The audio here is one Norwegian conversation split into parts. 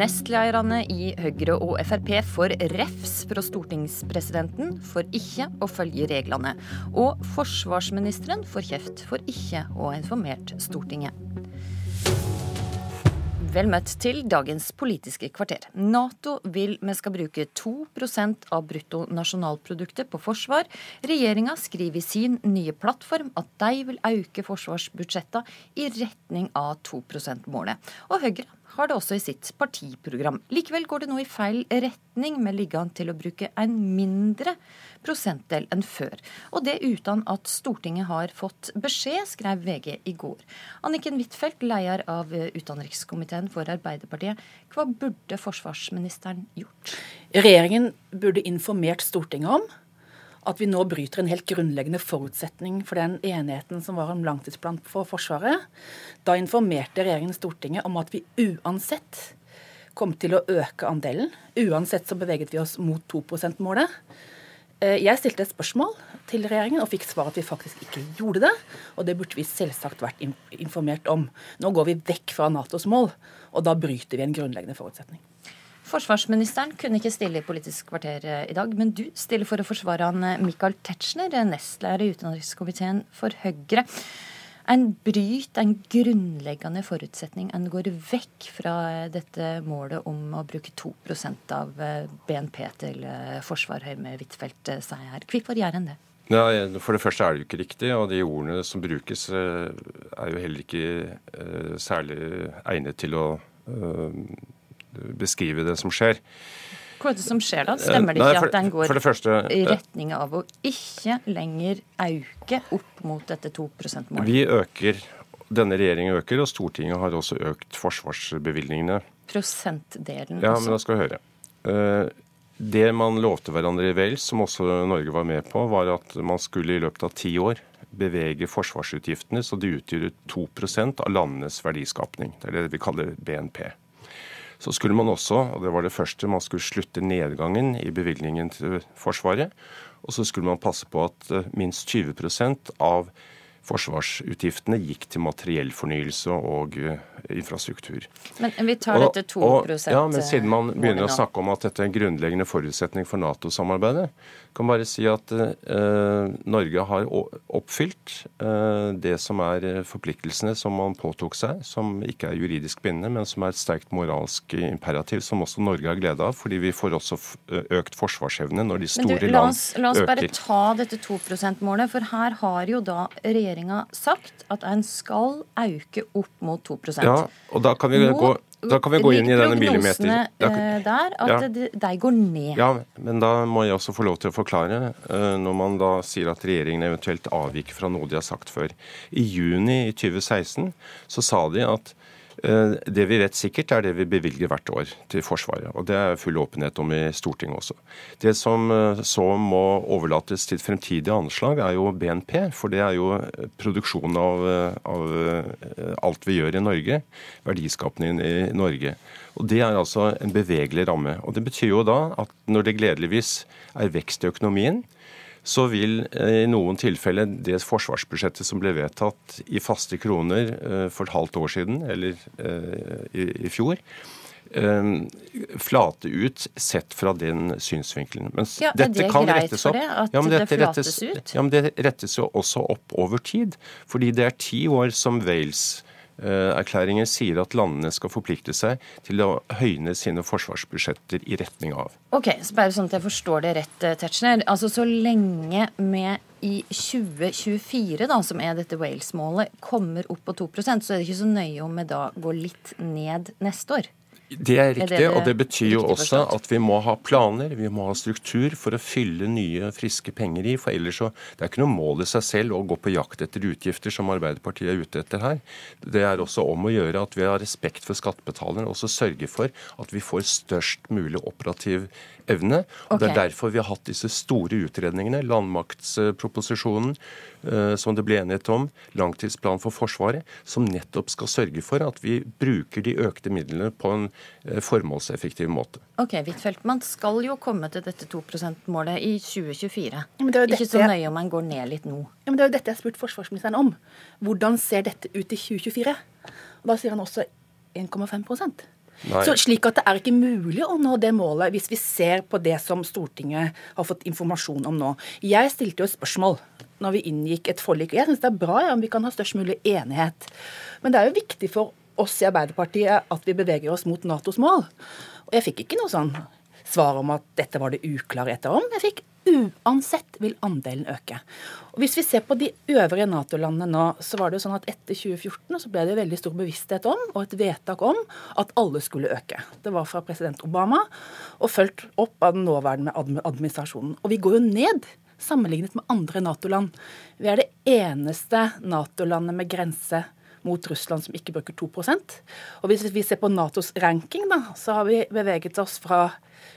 Nestlederne i Høyre og Frp får refs fra stortingspresidenten for ikke å følge reglene. Og forsvarsministeren får kjeft for ikke å ha informert Stortinget. Vel møtt til dagens Politiske kvarter. Nato vil vi skal bruke 2% av bruttonasjonalproduktet på forsvar. Regjeringa skriver i sin nye plattform at de vil øke forsvarsbudsjettene i retning av 2 %-målet. Og Høyre har det også i sitt partiprogram. Likevel går det nå i feil retning, med liggende til å bruke en mindre prosentdel enn før. Og det uten at Stortinget har fått beskjed, skrev VG i går. Anniken Huitfeldt, leder av utenrikskomiteen for Arbeiderpartiet. Hva burde forsvarsministeren gjort? Regjeringen burde informert Stortinget om at vi nå bryter en helt grunnleggende forutsetning for den enigheten som var om langtidsplan for Forsvaret. Da informerte regjeringen Stortinget om at vi uansett kom til å øke andelen. Uansett så beveget vi oss mot 2 %-målet. Eh, jeg stilte et spørsmål til regjeringen og fikk svar at vi faktisk ikke gjorde det. Og det burde vi selvsagt vært informert om. Nå går vi vekk fra Natos mål, og da bryter vi en grunnleggende forutsetning. Forsvarsministeren kunne ikke stille i Politisk kvarter eh, i dag, men du stiller for å forsvare han eh, Michael Tetzschner, eh, nestleder i utenrikskomiteen for Høyre. En bryt en grunnleggende forutsetning. En går vekk fra dette målet om å bruke 2% av BNP til forsvar, Høyme Huitfeldt sier her. Hvorfor gjør en det? Ja, For det første er det jo ikke riktig, og de ordene som brukes er jo heller ikke særlig egnet til å beskrive det som skjer. Hva er det som skjer da? Stemmer det ikke Nei, for, at den går første, i retning av å ikke lenger øke opp mot dette 2 %-målet? Vi øker, denne regjeringen øker, og Stortinget har også økt forsvarsbevilgningene. Prosentdelen ja, også? men da skal vi høre. Eh, det man lovte hverandre i Wales, som også Norge var med på, var at man skulle i løpet av ti år bevege forsvarsutgiftene så de utgjør 2% av landenes verdiskapning. Det er det vi kaller BNP. Så skulle man også, og det var det første, man skulle slutte nedgangen i bevilgningen til Forsvaret. Og så skulle man passe på at eh, minst 20 av forsvarsutgiftene gikk til materiellfornyelse og uh, infrastruktur. Men vi tar dette 2 og, Ja, men siden man begynner å snakke om at dette er en grunnleggende forutsetning for Nato-samarbeidet, kan bare si at uh, Norge har oppfylt uh, det som er forpliktelsene som man påtok seg, som ikke er juridisk bindende, men som er et sterkt moralsk imperativ, som også Norge har glede av, fordi vi får også økt forsvarsevne når de store du, la oss, land øker. La oss bare ta dette 2 %-målet, for her har jo da regjeringa sagt at en skal øke opp mot 2% Ja, og da kan vi Nå, gå da kan vi gå inn i denne millimeter. Eh, der at ja. de, de går ned. Ja, men da må jeg også få lov til å forklare. Eh, når man da sier at regjeringen eventuelt avviker fra noe de har sagt før. I juni i 2016 så sa de at det vi vet sikkert, er det vi bevilger hvert år til Forsvaret. Og det er full åpenhet om i Stortinget også. Det som eh, så må overlates til fremtidige anslag, er jo BNP. For det er jo eh, produksjonen av, av alt vi gjør i Norge. Verdiskapningen i Norge. Og Det er altså en bevegelig ramme. Og Det betyr jo da at når det gledeligvis er vekst i økonomien, så vil eh, i noen tilfeller det forsvarsbudsjettet som ble vedtatt i faste kroner eh, for et halvt år siden, eller eh, i fjor, flate ut sett fra den synsvinkelen. Mens ja, er det greit for det at ja, det flates rettes, ut? Ja, men Det rettes jo også opp over tid. Fordi det er ti år som Wales Eh, erklæringen sier at landene skal forplikte seg til å høyne sine forsvarsbudsjetter i retning av. Ok, så bare sånn at jeg forstår det rett, eh, Tetzschner. Altså Så lenge vi i 2024, da, som er dette Wales-målet, kommer opp på 2% så er det ikke så nøye om vi da går litt ned neste år? Det er riktig, er det og det betyr jo også forstått? at vi må ha planer, vi må ha struktur for å fylle nye, friske penger i. For ellers så Det er ikke noe mål i seg selv å gå på jakt etter utgifter, som Arbeiderpartiet er ute etter her. Det er også om å gjøre at vi har respekt for skattebetalerne, og så sørge for at vi får størst mulig operativ evne. Og okay. Det er derfor vi har hatt disse store utredningene. Landmaktsproposisjonen, Eh, som det ble enighet om, langtidsplan for Forsvaret, som nettopp skal sørge for at vi bruker de økte midlene på en eh, formålseffektiv måte. Ok, Huitfeldt, Man skal jo komme til dette 2 %-målet i 2024. Ikke så nøye om man går ned litt nå. Ja, men Det er jo dette jeg har spurt forsvarsministeren om. Hvordan ser dette ut i 2024? Og Da sier han også 1,5 Nei. Så slik at det er ikke mulig å nå det målet hvis vi ser på det som Stortinget har fått informasjon om nå. Jeg stilte jo et spørsmål når vi inngikk et forlik. Jeg syns det er bra ja, om vi kan ha størst mulig enighet. Men det er jo viktig for oss i Arbeiderpartiet at vi beveger oss mot Natos mål. Og jeg fikk ikke noe sånn svar om at dette var det uklarheter om. Jeg fikk uansett vil andelen øke. Og Hvis vi ser på de øvrige Nato-landene nå, så var det jo sånn at etter 2014 så ble det veldig stor bevissthet om og et vedtak om at alle skulle øke. Det var fra president Obama og fulgt opp av den nåværende administrasjonen. Og vi går jo ned sammenlignet med andre Nato-land. Vi er det eneste Nato-landet med grense mot Russland som ikke bruker 2% Og Hvis vi ser på Natos ranking, da, så har vi beveget oss fra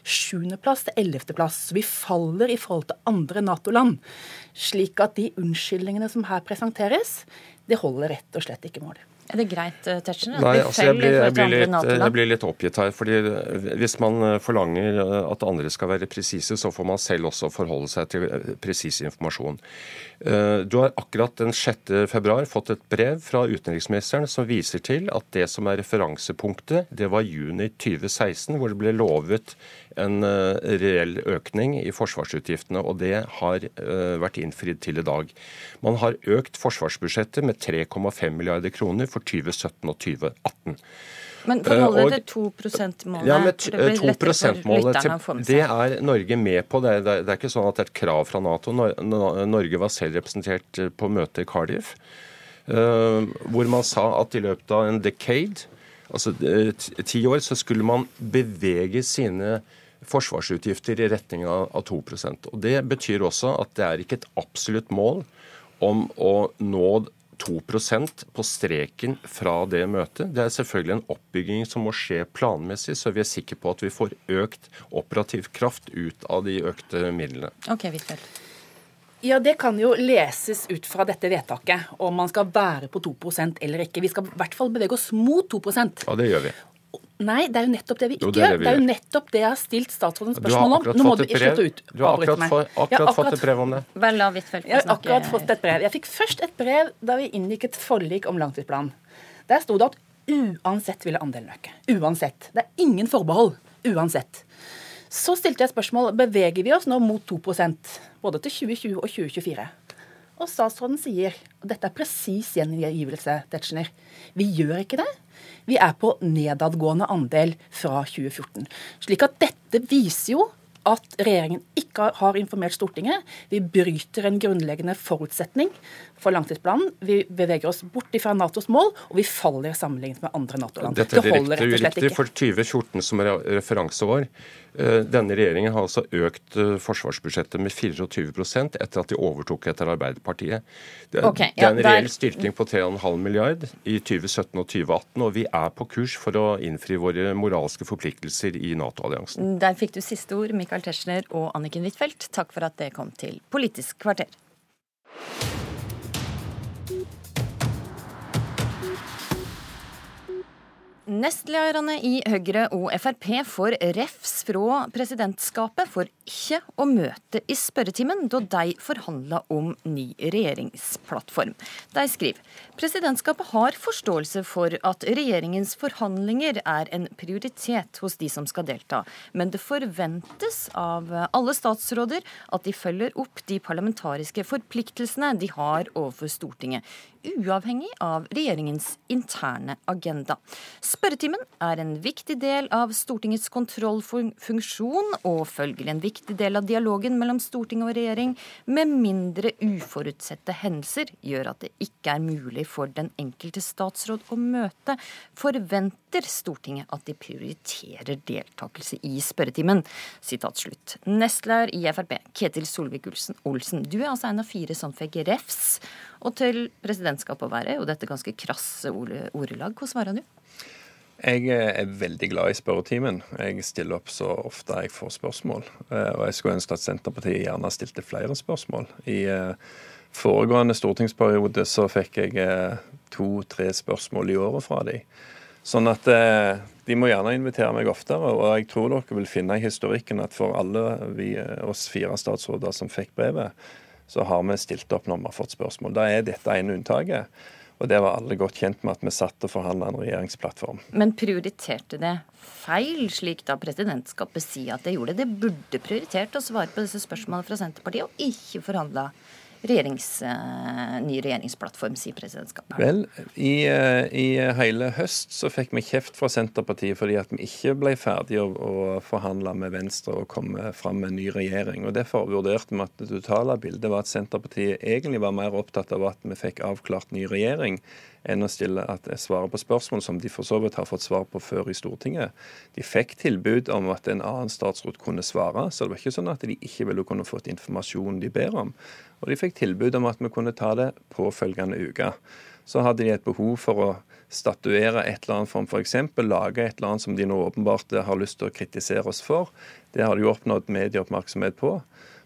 sjuendeplass til ellevteplass. Så vi faller i forhold til andre Nato-land. Slik at de unnskyldningene som her presenteres, det holder rett og slett ikke mål. Er det greit, eh, Tetzschner? Nei, altså jeg, blir, jeg, blir litt, jeg, blir, litt, oppgitt her. fordi Hvis man eh, forlanger eh, at andre skal være presise, så får man selv også forholde seg til presis informasjon. Du har akkurat den 6. februar fått et brev fra utenriksministeren som viser til at det som er referansepunktet, det var juni 2016, hvor det ble lovet en reell økning i forsvarsutgiftene. Og det har vært innfridd til i dag. Man har økt forsvarsbudsjettet med 3,5 milliarder kroner for 2017 og 2018. Men forhold deg til 2 Ja, men 2 %-målet, det er Norge med på. Det er, det er, ikke sånn at det er et krav fra Nato. Norge var selv representert eh, på møtet i Cardiff, eh, hvor man sa at i løpet av en decade, altså eh, ti år, så skulle man bevege sine forsvarsutgifter i retning av 2% Og Det betyr også at det er ikke et absolutt mål om å nå 2% på streken fra det møtet. Det er selvfølgelig en oppbygging som må skje planmessig, så vi er sikre på at vi får økt operativ kraft ut av de økte midlene. Ok, Wittfeldt. Ja, Det kan jo leses ut fra dette vedtaket, om man skal være på 2% eller ikke. Vi skal i hvert fall bevege oss mot 2% Ja, det gjør vi. Nei, det er jo nettopp det vi ikke gjør. Det, det, er jo nettopp det jeg har stilt statsråden spørsmål om. Nå må du ikke slutte ut. Du har akkurat, for, akkurat, akkurat fått et brev om det. Vel, la Huitfeldt Jeg har akkurat fått et brev. Jeg fikk først et brev da vi inngikk et forlik om langtidsplanen. Der sto det at uansett ville andelen øke. Uansett. Det er ingen forbehold. Uansett. Så stilte jeg spørsmål beveger vi oss nå mot 2% både til 2020 og 2024. Og statsråden sier, og dette er presis gjengivelse, Tetzschner, vi gjør ikke det. Vi er på nedadgående andel fra 2014. Slik at dette viser jo at regjeringen ikke har informert Stortinget. Vi bryter en grunnleggende forutsetning for langtidsplanen. Vi beveger oss bort fra Natos mål, og vi faller sammenlignet med andre Nato-land. Dette er direkte uriktig for 2014 som er referanseår. Eh, denne regjeringen har altså økt eh, forsvarsbudsjettet med 24% etter at de overtok etter Arbeiderpartiet. Det, okay, ja, det er en reell styrking på 3,5 milliard i 2017 og 2018, og vi er på kurs for å innfri våre moralske forpliktelser i Nato-alliansen. Der fikk du siste ord, Michael Tetzschner og Anniken Huitfeldt. Takk for at det kom til Politisk kvarter. Nestlederne i Høyre og Frp får refs fra presidentskapet for ikke å møte i spørretimen da de forhandla om ny regjeringsplattform. De skriver presidentskapet har forståelse for at regjeringens forhandlinger er en prioritet hos de som skal delta, men det forventes av alle statsråder at de følger opp de parlamentariske forpliktelsene de har overfor Stortinget uavhengig av regjeringens interne agenda. Spørretimen er en viktig del av Stortingets kontrollfunksjon, og følgelig en viktig del av dialogen mellom storting og regjering, med mindre uforutsette hendelser gjør at det ikke er mulig for den enkelte statsråd å møte, forventer Stortinget at de prioriterer deltakelse i spørretimen. Sitat slutt. Nestleder i Frp, Ketil Solvik-Olsen, du er altså en av fire som fikk refs og til presidentskapet å være. Og dette ganske krasse ordelag. Hvordan svarer du? Jeg er veldig glad i spørretimen. Jeg stiller opp så ofte jeg får spørsmål. Eh, og jeg skulle ønske at Senterpartiet gjerne stilte flere spørsmål. I eh, foregående stortingsperiode så fikk jeg eh, to-tre spørsmål i året fra dem. Sånn at de må gjerne invitere meg oftere. Og jeg tror dere vil finne i historikken at for alle vi, oss fire statsråder som fikk brevet, så har vi stilt opp når vi har fått spørsmål. Da er dette ene unntaket. Og det var alle godt kjent med at vi satt og forhandla en regjeringsplattform. Men prioriterte det feil, slik da presidentskapet sier at det gjorde? Det burde prioritert å svare på disse spørsmålene fra Senterpartiet, og ikke forhandla regjerings, eh, ny regjeringsplattform, sier presidentskapet. Vel, i, eh, i, hele høst så fikk vi kjeft fra Senterpartiet fordi at vi ikke ble ferdige å, å forhandle med Venstre og komme fram med en ny regjering. og Derfor vurderte vi at det totale bildet var at Senterpartiet egentlig var mer opptatt av at vi fikk avklart ny regjering, enn å stille at jeg svarer på spørsmål som de for så vidt har fått svar på før i Stortinget. De fikk tilbud om at en annen statsråd kunne svare, så det var ikke sånn at de ikke ville kunne fått informasjonen de ber om. Og de fikk tilbud om at vi kunne ta det påfølgende uke. Så hadde de et behov for å statuere et eller annet form, f.eks. lage et eller annet som de nå åpenbart har lyst til å kritisere oss for. Det har de jo oppnådd medieoppmerksomhet på.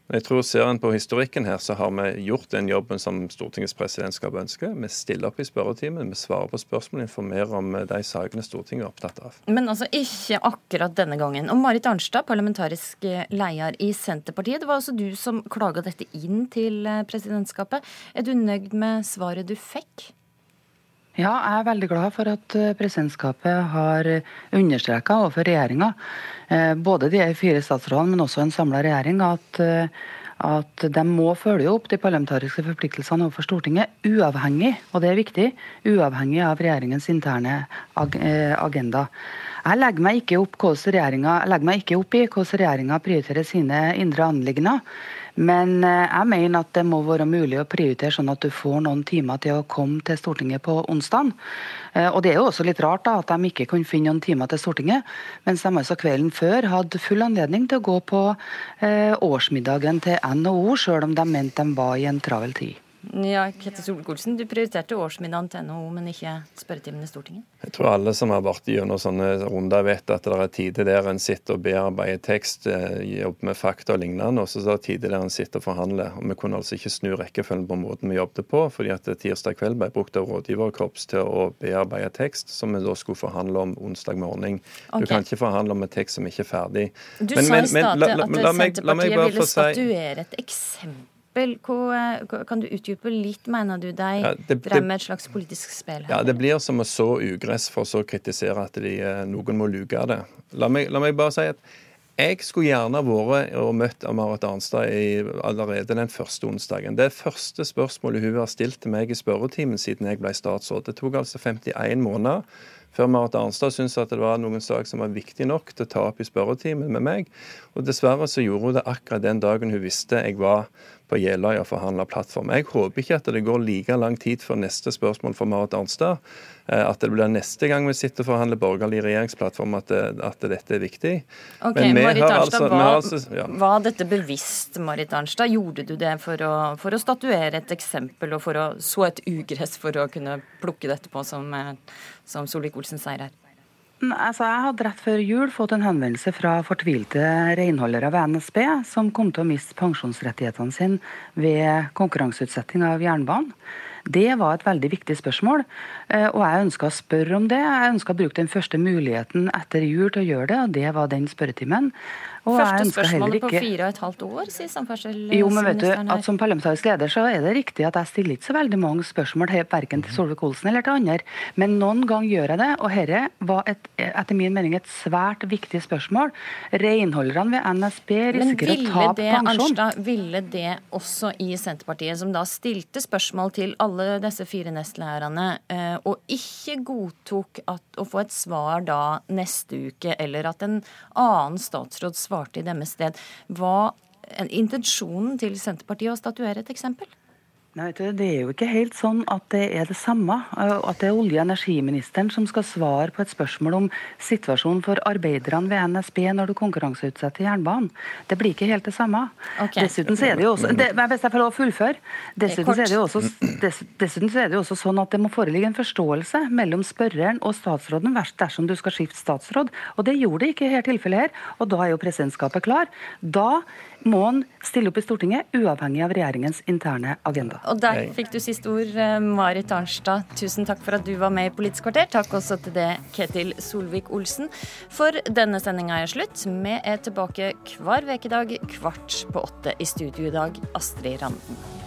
Jeg tror Ser en på historikken her, så har vi gjort den jobben som Stortingets presidentskap ønsker. Vi stiller opp i spørretimen, vi svarer på spørsmål, informerer om de sakene Stortinget er opptatt av. Men altså ikke akkurat denne gangen. Og Marit Arnstad, parlamentarisk leder i Senterpartiet. Det var altså du som klaga dette inn til presidentskapet. Er du nøyd med svaret du fikk? Ja, jeg er veldig glad for at presidentskapet har understreka overfor regjeringa Eh, både de fire statsrådene, men også en samla regjering, at, eh, at de må følge opp de parlamentariske forpliktelsene overfor Stortinget, uavhengig, og det er viktig, uavhengig av regjeringens interne ag agenda. Jeg legger meg ikke opp, legger meg ikke opp i hvordan regjeringa prioriterer sine indre anliggender. Men eh, jeg mener at det må være mulig å prioritere sånn at du får noen timer til å komme til Stortinget på onsdag. Eh, og det er jo også litt rart da, at de ikke kunne finne noen timer til Stortinget, mens de altså kvelden før hadde full anledning til å gå på eh, årsmiddagen til NHO, sjøl om de mente de var i en travel tid. Ja, Kette Solvik-Olsen, du prioriterte årsmiddagen til NHO, men ikke spørretimen i Stortinget? Jeg tror alle som har vært gjennom sånne runder, vet at det er tider der en sitter og bearbeider tekst, eh, jobber med fakta og lignende, og så er det tider der en sitter og forhandler. Og Vi kunne altså ikke snu rekkefølgen på måten vi jobbet på, fordi at tirsdag kveld ble brukt av rådgiverkorps til å bearbeide tekst, som vi da skulle forhandle om onsdag morgen. Okay. Du kan ikke forhandle om en tekst som ikke er ferdig. Du men, sa i stad at Senterpartiet ville statuere et eksempel eksempel. Kan du utdype litt, mener du deg ja, det, drev med et slags politisk spill? Ja, Det blir som å så ugress for så å kritisere at de, eh, noen må luke det. La meg, la meg bare si at jeg skulle gjerne vært og møtt Marit Arnstad i, allerede den første onsdagen. Det første spørsmålet hun har stilt til meg i spørretimen siden jeg ble statsråd. Det tok altså 51 måneder før Marit Arnstad syntes at det var noen sak som var viktig nok til å ta opp i spørretimen med meg. Og dessverre så gjorde hun det akkurat den dagen hun visste jeg var på Jeløya og forhandle plattform. Jeg håper ikke at det går like lang tid før neste spørsmål for Marit Arnstad. Eh, at det blir neste gang vi sitter og forhandler borgerlig regjeringsplattform at, det, at dette er viktig. Ok, Marit Arnstad, altså, var, altså, ja. var, dette bevisst, Marit Arnstad? Gjorde du det for å, for å statuere et eksempel og for å så et ugress for å kunne plukke dette på, som, eh, som Solvik-Olsen sier her? Altså, jeg hadde rett før jul fått en henvendelse fra fortvilte renholdere ved NSB som kom til å miste pensjonsrettighetene sine ved konkurranseutsetting av jernbanen. Det var et veldig viktig spørsmål, og jeg ønska å spørre om det. Jeg ønska å bruke den første muligheten etter jul til å gjøre det, og det var den spørretimen. Og Første spørsmålet ikke... på fire og et halvt år, sier samferdselsministeren Jo, men vet du, at Som parlamentarisk leder så er det riktig at jeg stiller ikke så veldig mange spørsmål verken til Solvik-Olsen eller til andre. Men noen gang gjør jeg det, og dette var et, etter min mening et svært viktig spørsmål. Renholderne ved NSB risikerer å tape pensjon. Arnstad, ville det også i Senterpartiet, som da stilte spørsmål til alle disse fire nestlærerne, eh, og ikke godtok at, å få et svar da neste uke, eller at en annen statsråd svarte i deres sted. Hva intensjonen til Senterpartiet å statuere et eksempel? Nei, Det er jo ikke helt sånn at det er det samme. At det er olje- og energiministeren som skal svare på et spørsmål om situasjonen for arbeiderne ved NSB når du konkurranseutsetter jernbanen. Det blir ikke helt det samme. Okay. Dessuten er det jo også det, Hvis jeg får lov å fullføre. Dessuten så, er det jo også, dessuten så er det jo også sånn at det må foreligge en forståelse mellom spørreren og statsråden dersom du skal skifte statsråd. Og det gjorde det ikke i dette tilfellet her. Og da er jo presidentskapet klar. Da må han stille opp i Stortinget, uavhengig av regjeringens interne agenda. Og Der fikk du siste ord, eh, Marit Arnstad. Tusen takk for at du var med i Politisk kvarter. Takk også til det, Ketil Solvik-Olsen. For denne sendinga er slutt. Vi er tilbake hver ukedag kvart på åtte i studio i dag. Astrid Randen.